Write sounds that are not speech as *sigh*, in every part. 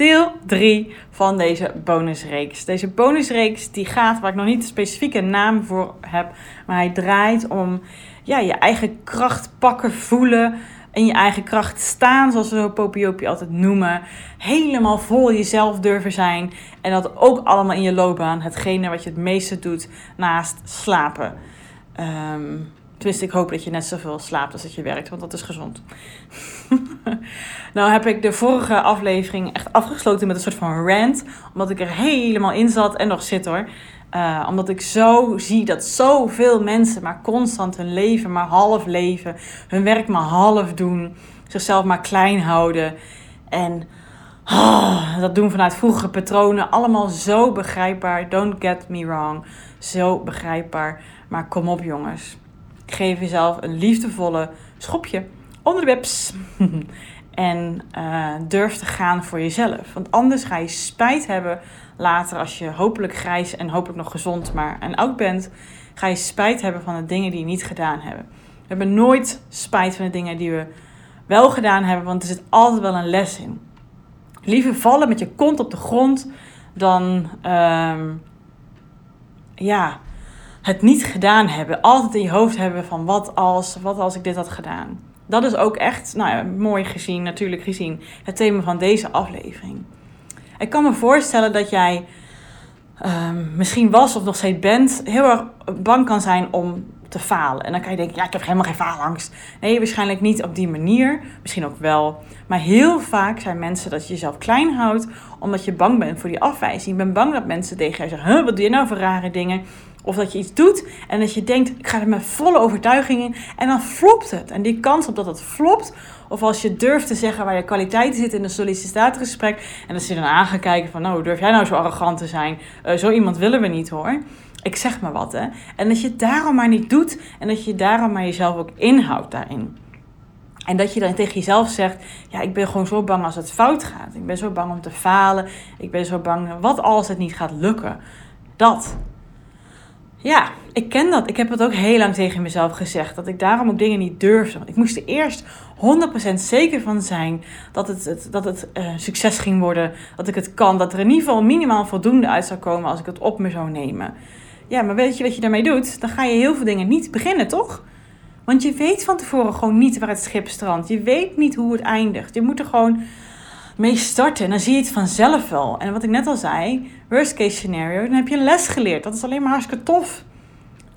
deel 3 van deze bonusreeks. Deze bonusreeks die gaat, waar ik nog niet een specifieke naam voor heb, maar hij draait om ja, je eigen kracht pakken, voelen, in je eigen kracht staan, zoals we zo altijd noemen. Helemaal vol jezelf durven zijn. En dat ook allemaal in je loopbaan. Hetgene wat je het meeste doet naast slapen. Um, tenminste, ik hoop dat je net zoveel slaapt als dat je werkt, want dat is gezond. *laughs* nou heb ik de vorige aflevering echt afgesloten met een soort van rant. Omdat ik er helemaal in zat en nog zit hoor. Uh, omdat ik zo zie dat zoveel mensen maar constant hun leven maar half leven. Hun werk maar half doen. Zichzelf maar klein houden. En oh, dat doen vanuit vroegere patronen. Allemaal zo begrijpbaar. Don't get me wrong. Zo begrijpbaar. Maar kom op jongens. Geef jezelf een liefdevolle schopje onder de webs. *laughs* en uh, durf te gaan voor jezelf. Want anders ga je spijt hebben later, als je hopelijk grijs en hopelijk nog gezond, maar en oud bent, ga je spijt hebben van de dingen die je niet gedaan hebben. We hebben nooit spijt van de dingen die we wel gedaan hebben, want er zit altijd wel een les in. Liever vallen met je kont op de grond dan uh, ja, het niet gedaan hebben. Altijd in je hoofd hebben van wat als, wat als ik dit had gedaan. Dat is ook echt, nou ja, mooi gezien, natuurlijk gezien, het thema van deze aflevering. Ik kan me voorstellen dat jij um, misschien was of nog steeds bent, heel erg bang kan zijn om te falen. En dan kan je denken, ja, ik heb helemaal geen faalangst. Nee, waarschijnlijk niet op die manier. Misschien ook wel. Maar heel vaak zijn mensen dat je jezelf klein houdt, omdat je bang bent voor die afwijzing. Je bent bang dat mensen tegen jou zeggen, huh, wat doe je nou voor rare dingen? Of dat je iets doet en dat je denkt, ik ga er met volle overtuiging in. En dan flopt het. En die kans op dat het flopt, of als je durft te zeggen waar je kwaliteiten zitten in een sollicitatiegesprek. En dat ze dan aan gaan kijken van, nou, durf jij nou zo arrogant te zijn? Uh, zo iemand willen we niet hoor. Ik zeg maar wat hè. En dat je het daarom maar niet doet. En dat je daarom maar jezelf ook inhoudt daarin. En dat je dan tegen jezelf zegt: Ja, ik ben gewoon zo bang als het fout gaat. Ik ben zo bang om te falen. Ik ben zo bang, wat als het niet gaat lukken? Dat. Ja, ik ken dat. Ik heb het ook heel lang tegen mezelf gezegd. Dat ik daarom ook dingen niet durfde. Want ik moest er eerst 100% zeker van zijn dat het, dat het uh, succes ging worden. Dat ik het kan. Dat er in ieder geval minimaal voldoende uit zou komen als ik het op me zou nemen. Ja, maar weet je wat je daarmee doet? Dan ga je heel veel dingen niet beginnen, toch? Want je weet van tevoren gewoon niet waar het schip strandt. Je weet niet hoe het eindigt. Je moet er gewoon mee starten. En dan zie je het vanzelf wel. En wat ik net al zei, worst case scenario, dan heb je een les geleerd. Dat is alleen maar hartstikke tof.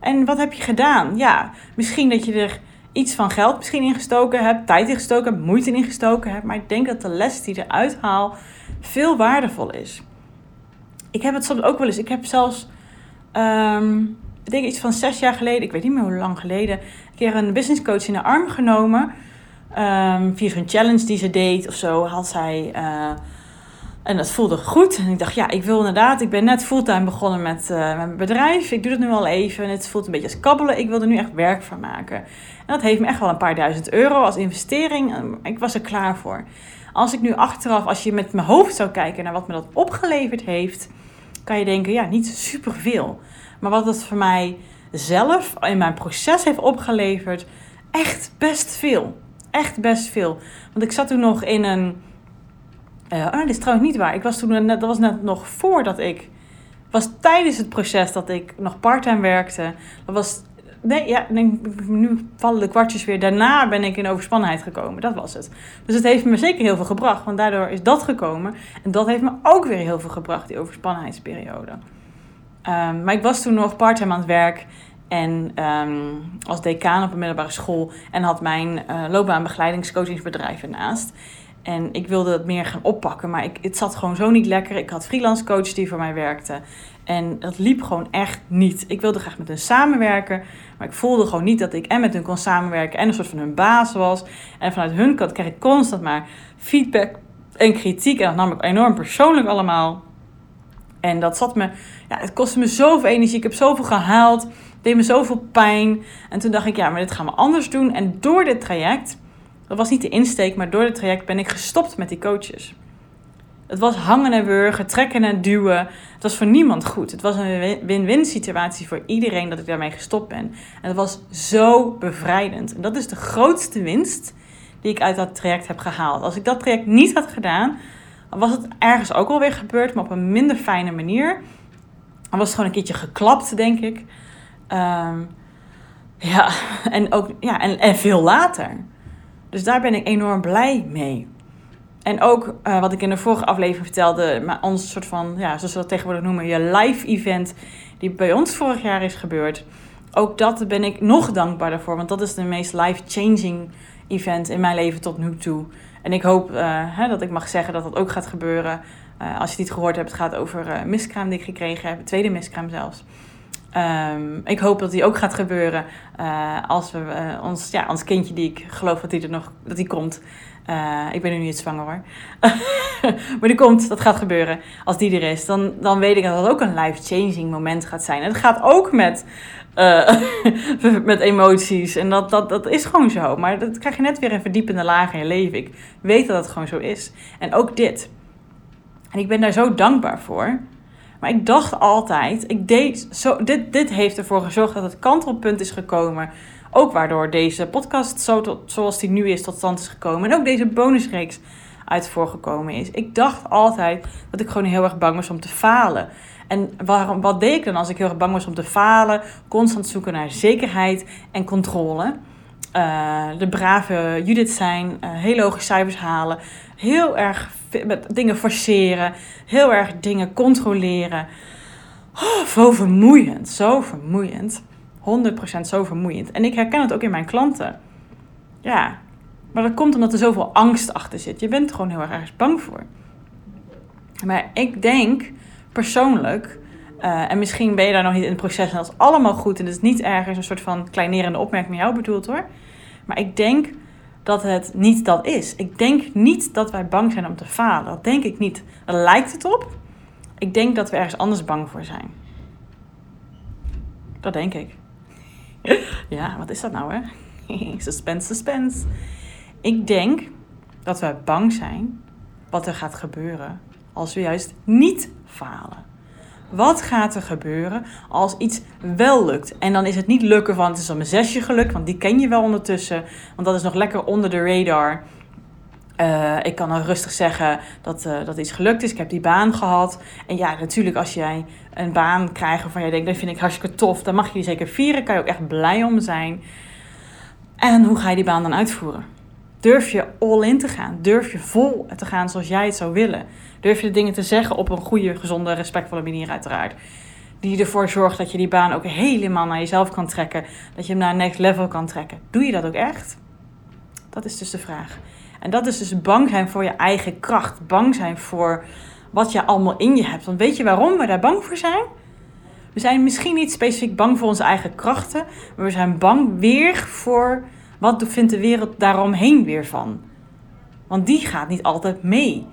En wat heb je gedaan? Ja, misschien dat je er iets van geld misschien ingestoken hebt, tijd ingestoken hebt, moeite ingestoken hebt. Maar ik denk dat de les die eruit haalt veel waardevol is. Ik heb het soms ook wel eens. Ik heb zelfs, um, ik denk iets van zes jaar geleden, ik weet niet meer hoe lang geleden, een keer een business coach in de arm genomen. Um, via zo'n challenge die ze deed of zo, had zij. Uh, en dat voelde goed. En ik dacht, ja, ik wil inderdaad. Ik ben net fulltime begonnen met, met mijn bedrijf. Ik doe het nu al even. En het voelt een beetje als kabbelen. Ik wil er nu echt werk van maken. En dat heeft me echt wel een paar duizend euro als investering. Ik was er klaar voor. Als ik nu achteraf, als je met mijn hoofd zou kijken naar wat me dat opgeleverd heeft, kan je denken, ja, niet superveel. Maar wat het voor mij zelf in mijn proces heeft opgeleverd, echt best veel echt best veel. Want ik zat toen nog in een. Uh, oh, dit is trouwens niet waar. Ik was toen dat was net nog voordat ik. Was tijdens het proces dat ik nog parttime werkte. Dat was. Nee, ja, nu vallen de kwartjes weer. Daarna ben ik in overspannenheid gekomen. Dat was het. Dus het heeft me zeker heel veel gebracht. Want daardoor is dat gekomen. En dat heeft me ook weer heel veel gebracht, die overspannenheidsperiode. Um, maar ik was toen nog parttime aan het werk. En um, als decaan op een middelbare school. En had mijn uh, loopbaanbegeleidingscoachingsbedrijf ernaast. En ik wilde het meer gaan oppakken. Maar ik, het zat gewoon zo niet lekker. Ik had freelance coach die voor mij werkte. En dat liep gewoon echt niet. Ik wilde graag met hen samenwerken. Maar ik voelde gewoon niet dat ik en met hun kon samenwerken. En een soort van hun baas was. En vanuit hun kant kreeg ik constant maar feedback en kritiek. En dat nam ik enorm persoonlijk allemaal. En dat zat me, ja, het kostte me zoveel energie. Ik heb zoveel gehaald deed me zoveel pijn. En toen dacht ik, ja, maar dit gaan we anders doen. En door dit traject, dat was niet de insteek, maar door dit traject ben ik gestopt met die coaches. Het was hangen en wurgen, trekken en duwen. Het was voor niemand goed. Het was een win-win situatie voor iedereen dat ik daarmee gestopt ben. En het was zo bevrijdend. En dat is de grootste winst die ik uit dat traject heb gehaald. Als ik dat traject niet had gedaan, was het ergens ook alweer gebeurd, maar op een minder fijne manier. Dan was het gewoon een keertje geklapt, denk ik. Ehm, ja, *laughs* en, ook, ja en, en veel later. Dus daar ben ik enorm blij mee. En ook uh, wat ik in de vorige aflevering vertelde, maar ons soort van, ja, zoals we dat tegenwoordig noemen, je live event die bij ons vorig jaar is gebeurd. Ook dat ben ik nog dankbaarder voor, want dat is de meest life-changing event in mijn leven tot nu toe. En ik hoop uh, hè, dat ik mag zeggen dat dat ook gaat gebeuren. Uh, als je het niet gehoord hebt, het gaat over miskraam die ik gekregen heb, tweede miskraam zelfs. Um, ik hoop dat die ook gaat gebeuren als we ons, ja, ons kindje die ik geloof dat die er nog dat die komt, uh, ik ben nu niet zwanger hoor. *laughs* maar die komt, dat gaat gebeuren. Als die er is, dan, dan weet ik dat het ook een life-changing moment gaat zijn. Het gaat ook met, *laughs* met emoties. En dat, dat, dat is gewoon zo. Maar dat krijg je net weer een verdiepende laag in je leven. Ik weet dat het gewoon zo is. En ook dit. En ik ben daar zo dankbaar voor. Maar ik dacht altijd, ik deed zo, dit, dit heeft ervoor gezorgd dat het kantelpunt is gekomen ook waardoor deze podcast zo tot, zoals die nu is tot stand is gekomen. En ook deze bonusreeks uit voorgekomen is. Ik dacht altijd dat ik gewoon heel erg bang was om te falen. En waarom, wat deed ik dan als ik heel erg bang was om te falen? Constant zoeken naar zekerheid en controle. Uh, de brave Judith zijn, uh, hele hoge cijfers halen, heel erg met dingen forceren, heel erg dingen controleren. Oh, zo vermoeiend, zo vermoeiend. 100% zo vermoeiend. En ik herken het ook in mijn klanten. Ja, maar dat komt omdat er zoveel angst achter zit. Je bent er gewoon heel erg bang voor. Maar ik denk persoonlijk, uh, en misschien ben je daar nog niet in het proces en dat is allemaal goed en het is niet ergens een soort van kleinerende opmerking naar jou bedoeld hoor. Maar ik denk dat het niet dat is. Ik denk niet dat wij bang zijn om te falen. Dat denk ik niet. Daar lijkt het op. Ik denk dat we ergens anders bang voor zijn. Dat denk ik. *laughs* ja, wat is dat nou hè? *laughs* suspense, suspense. Ik denk dat we bang zijn wat er gaat gebeuren als we juist niet falen. Wat gaat er gebeuren als iets wel lukt? En dan is het niet lukken van het is al mijn zesje gelukt, want die ken je wel ondertussen. Want dat is nog lekker onder de radar. Uh, ik kan dan rustig zeggen dat, uh, dat iets gelukt is. Ik heb die baan gehad. En ja, natuurlijk als jij een baan krijgt waarvan jij denkt, dat vind ik hartstikke tof. Dan mag je die zeker vieren. Kan je ook echt blij om zijn. En hoe ga je die baan dan uitvoeren? Durf je all in te gaan? Durf je vol te gaan zoals jij het zou willen? Durf je de dingen te zeggen op een goede, gezonde, respectvolle manier uiteraard? Die ervoor zorgt dat je die baan ook helemaal naar jezelf kan trekken. Dat je hem naar een next level kan trekken. Doe je dat ook echt? Dat is dus de vraag. En dat is dus bang zijn voor je eigen kracht. Bang zijn voor wat je allemaal in je hebt. Want weet je waarom we daar bang voor zijn? We zijn misschien niet specifiek bang voor onze eigen krachten, maar we zijn bang weer voor wat vindt de wereld daaromheen weer van. Want die gaat niet altijd mee.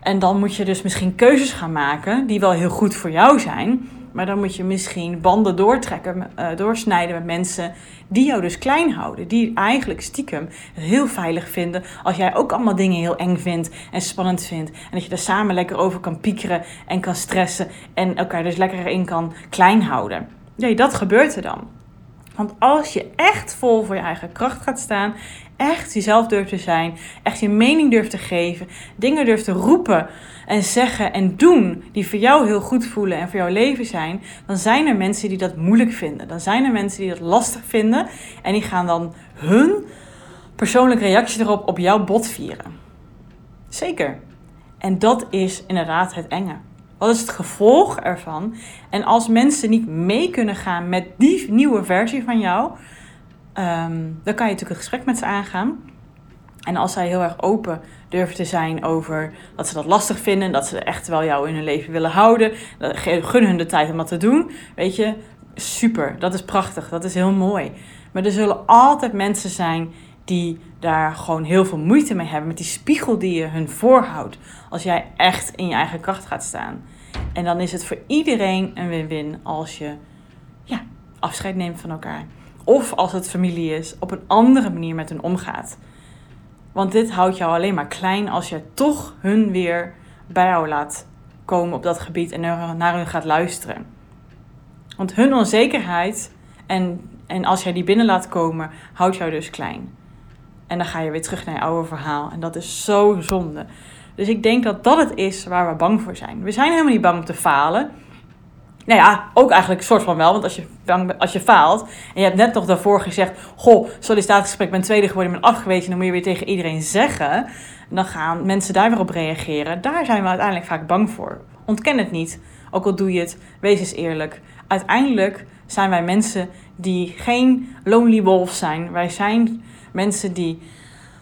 En dan moet je dus misschien keuzes gaan maken die wel heel goed voor jou zijn, maar dan moet je misschien banden doortrekken, uh, doorsnijden met mensen die jou dus klein houden. Die eigenlijk stiekem heel veilig vinden. Als jij ook allemaal dingen heel eng vindt en spannend vindt. En dat je er samen lekker over kan piekeren en kan stressen. En elkaar dus lekker in kan klein houden. Nee, dat gebeurt er dan. Want als je echt vol voor je eigen kracht gaat staan, echt jezelf durft te zijn, echt je mening durft te geven, dingen durft te roepen en zeggen en doen die voor jou heel goed voelen en voor jouw leven zijn, dan zijn er mensen die dat moeilijk vinden. Dan zijn er mensen die dat lastig vinden en die gaan dan hun persoonlijke reactie erop op jouw bot vieren. Zeker. En dat is inderdaad het enge. Wat is het gevolg ervan? En als mensen niet mee kunnen gaan met die nieuwe versie van jou, um, dan kan je natuurlijk een gesprek met ze aangaan. En als zij heel erg open durven te zijn over dat ze dat lastig vinden, dat ze echt wel jou in hun leven willen houden, gun hun de tijd om dat te doen, weet je, super, dat is prachtig, dat is heel mooi. Maar er zullen altijd mensen zijn die daar gewoon heel veel moeite mee hebben met die spiegel die je hun voorhoudt als jij echt in je eigen kracht gaat staan. En dan is het voor iedereen een win-win als je ja, afscheid neemt van elkaar. Of als het familie is, op een andere manier met hun omgaat. Want dit houdt jou alleen maar klein als je toch hun weer bij jou laat komen op dat gebied en naar hun gaat luisteren. Want hun onzekerheid en, en als jij die binnen laat komen, houdt jou dus klein. En dan ga je weer terug naar je oude verhaal. En dat is zo zonde. Dus ik denk dat dat het is waar we bang voor zijn. We zijn helemaal niet bang om te falen. Nou ja, ook eigenlijk een soort van wel. Want als je, als je faalt en je hebt net nog daarvoor gezegd... Goh, sollicitatiegesprek, ben tweede geworden, ben afgewezen... dan moet je weer tegen iedereen zeggen. Dan gaan mensen daar weer op reageren. Daar zijn we uiteindelijk vaak bang voor. Ontken het niet. Ook al doe je het, wees eens eerlijk. Uiteindelijk zijn wij mensen die geen lonely wolf zijn. Wij zijn mensen die...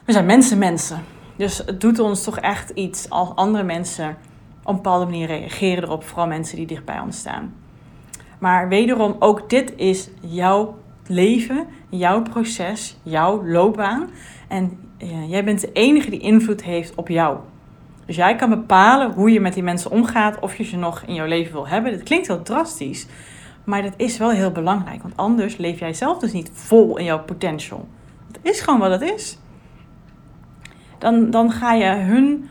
We zijn mensen mensen. Dus het doet ons toch echt iets als andere mensen op een bepaalde manier reageren erop. Vooral mensen die dicht bij ons staan. Maar wederom, ook dit is jouw leven, jouw proces, jouw loopbaan. En uh, jij bent de enige die invloed heeft op jou. Dus jij kan bepalen hoe je met die mensen omgaat, of je ze nog in jouw leven wil hebben. Dat klinkt heel drastisch, maar dat is wel heel belangrijk. Want anders leef jij zelf dus niet vol in jouw potential. Het is gewoon wat het is. Dan, dan ga je hun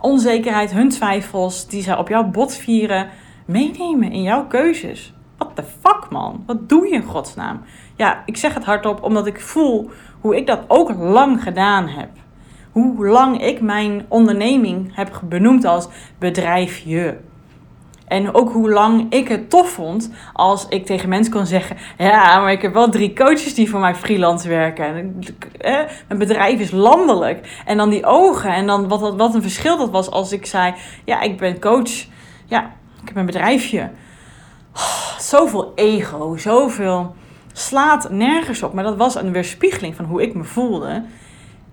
onzekerheid, hun twijfels, die ze op jouw bot vieren, meenemen in jouw keuzes. What the fuck, man? Wat doe je in godsnaam? Ja, ik zeg het hardop omdat ik voel hoe ik dat ook lang gedaan heb. Hoe lang ik mijn onderneming heb benoemd als bedrijfje. En ook hoe lang ik het tof vond als ik tegen mensen kon zeggen: Ja, maar ik heb wel drie coaches die voor mij freelance werken. Mijn bedrijf is landelijk. En dan die ogen. En dan wat, wat een verschil dat was als ik zei: Ja, ik ben coach. Ja, ik heb een bedrijfje. Oh, zoveel ego, zoveel slaat nergens op. Maar dat was een weerspiegeling van hoe ik me voelde.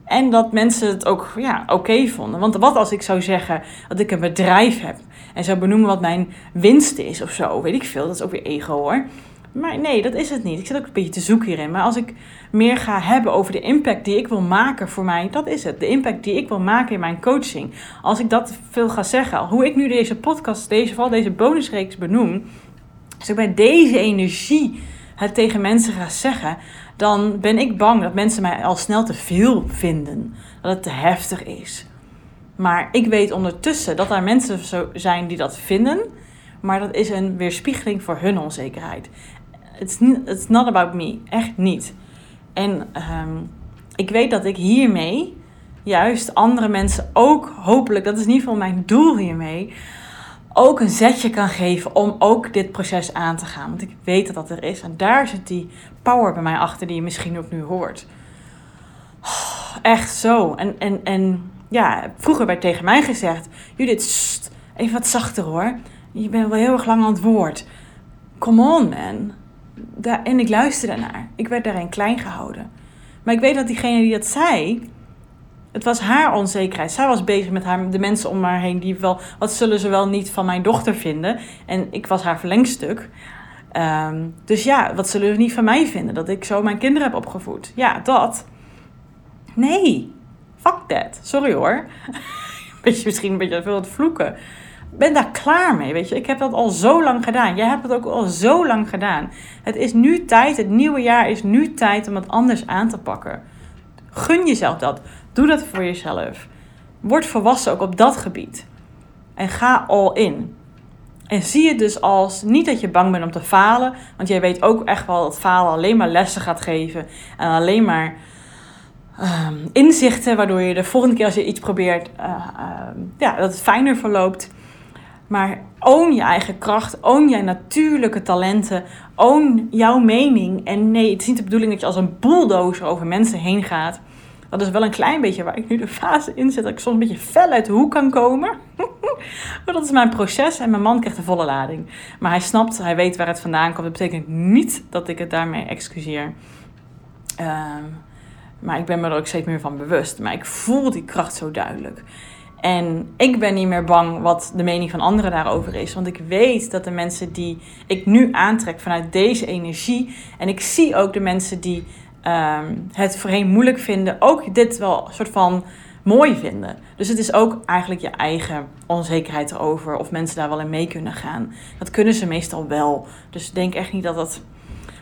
En dat mensen het ook ja, oké vonden. Want wat als ik zou zeggen dat ik een bedrijf heb en zou benoemen wat mijn winst is of zo? Weet ik veel, dat is ook weer ego hoor. Maar nee, dat is het niet. Ik zit ook een beetje te zoeken hierin. Maar als ik meer ga hebben over de impact die ik wil maken voor mij, dat is het. De impact die ik wil maken in mijn coaching. Als ik dat veel ga zeggen, hoe ik nu deze podcast, deze, vooral deze bonusreeks benoem, als ik bij deze energie het tegen mensen ga zeggen, dan ben ik bang dat mensen mij al snel te veel vinden. Dat het te heftig is. Maar ik weet ondertussen dat er mensen zijn die dat vinden. Maar dat is een weerspiegeling voor hun onzekerheid. It's, it's not about me. Echt niet. En ehm, ik weet dat ik hiermee juist andere mensen ook hopelijk, dat is in ieder geval mijn doel hiermee, ook een zetje kan geven om ook dit proces aan te gaan. Want ik weet dat dat er is. En daar zit die power bij mij achter die je misschien ook nu hoort. echt zo. En, en, en ja, vroeger werd tegen mij gezegd: Judith, even wat zachter hoor. Je bent wel heel erg lang aan het woord. Come on, man. En ik luisterde naar. Ik werd daarin klein gehouden. Maar ik weet dat diegene die dat zei, het was haar onzekerheid. Zij was bezig met haar, de mensen om haar heen die wel, wat zullen ze wel niet van mijn dochter vinden? En ik was haar verlengstuk. Ehm, dus ja, wat zullen ze niet van mij vinden? Dat ik zo mijn kinderen heb opgevoed. Ja, dat. Nee, fuck that. Sorry hoor. *laughs* beetje, misschien een beetje veel het vloeken. ben daar klaar mee, weet je. Ik heb dat al zo lang gedaan. Jij hebt het ook al zo lang gedaan. Het is nu tijd, het nieuwe jaar is nu tijd om het anders aan te pakken. Gun jezelf dat. Doe dat voor jezelf. Word volwassen ook op dat gebied. En ga all in. En zie het dus als niet dat je bang bent om te falen. Want jij weet ook echt wel dat falen alleen maar lessen gaat geven. En alleen maar um, inzichten. Waardoor je de volgende keer als je iets probeert, uh, uh, ja, dat het fijner verloopt. Maar own je eigen kracht, own je natuurlijke talenten, own jouw mening. En nee, het is niet de bedoeling dat je als een bulldozer over mensen heen gaat. Dat is wel een klein beetje waar ik nu de fase in zit. Dat ik soms een beetje fel uit de hoek kan komen. *laughs* maar dat is mijn proces en mijn man krijgt de volle lading. Maar hij snapt, hij weet waar het vandaan komt. Dat betekent niet dat ik het daarmee excuseer. Ehm, maar ik ben me er ook steeds meer van bewust. Maar ik voel die kracht zo duidelijk. En ik ben niet meer bang wat de mening van anderen daarover is. Want ik weet dat de mensen die ik nu aantrek vanuit deze energie. En ik zie ook de mensen die um, het voorheen moeilijk vinden, ook dit wel een soort van mooi vinden. Dus het is ook eigenlijk je eigen onzekerheid erover of mensen daar wel in mee kunnen gaan. Dat kunnen ze meestal wel. Dus denk echt niet dat dat.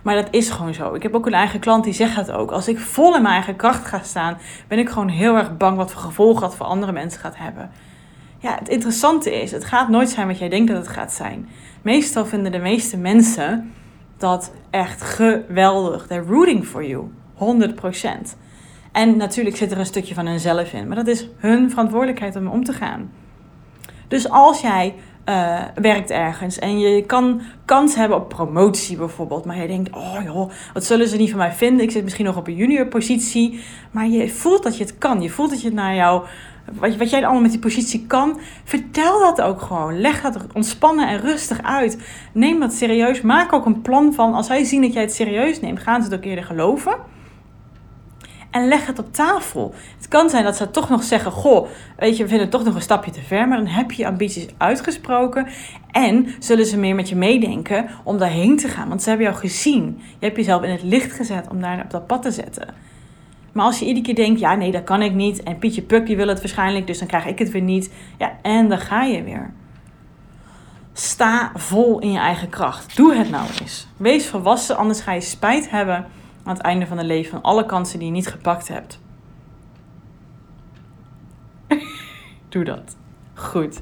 Maar dat is gewoon zo. Ik heb ook een eigen klant die zegt dat ook. Als ik vol in mijn eigen kracht ga staan, ben ik gewoon heel erg bang wat voor gevolgen dat voor andere mensen gaat hebben. Ja, het interessante is, het gaat nooit zijn wat jij denkt dat het gaat zijn. Meestal vinden de meeste mensen dat echt geweldig. They're rooting for you. 100%. En natuurlijk zit er een stukje van hunzelf in. Maar dat is hun verantwoordelijkheid om om te gaan. Dus als jij uh, werkt ergens en je kan kans hebben op promotie bijvoorbeeld. Maar je denkt, oh joh, wat zullen ze niet van mij vinden? Ik zit misschien nog op een junior positie. Maar je voelt dat je het kan. Je voelt dat je naar jou, wat, wat jij allemaal met die positie kan. Vertel dat ook gewoon. Leg dat ontspannen en rustig uit. Neem dat serieus. Maak ook een plan van, als zij zien dat jij het serieus neemt, gaan ze het ook eerder geloven. En leg het op tafel. Het kan zijn dat ze toch nog zeggen: Goh, weet je, we vinden het toch nog een stapje te ver. Maar dan heb je ambities uitgesproken. En zullen ze meer met je meedenken om daarheen te gaan. Want ze hebben jou gezien. Je hebt jezelf in het licht gezet om daar op dat pad te zetten. Maar als je iedere keer denkt: Ja, nee, dat kan ik niet. En Pietje Puk die wil het waarschijnlijk, dus dan krijg ik het weer niet. Ja, en dan ga je weer. Sta vol in je eigen kracht. Doe het nou eens. Wees volwassen, anders ga je spijt hebben aan het einde van het leven van alle kansen die je niet gepakt hebt. *laughs* Doe dat. Goed.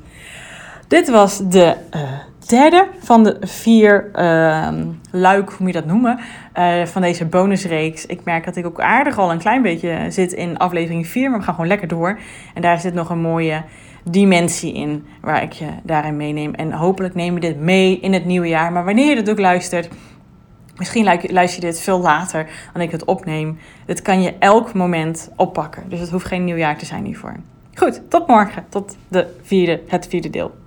Dit was de uh, derde van de vier uh, luik, hoe moet je dat noemen, uh, van deze bonusreeks. Ik merk dat ik ook aardig al een klein beetje zit in aflevering 4, maar we gaan gewoon lekker door. En daar zit nog een mooie dimensie in waar ik je daarin meeneem. En hopelijk neem je dit mee in het nieuwe jaar. Maar wanneer je dit ook luistert, Misschien luister je dit veel later dan ik het opneem. Dit kan je elk moment oppakken. Dus het hoeft geen nieuwjaar te zijn hiervoor. Goed, tot morgen. Tot de vierde, het vierde deel.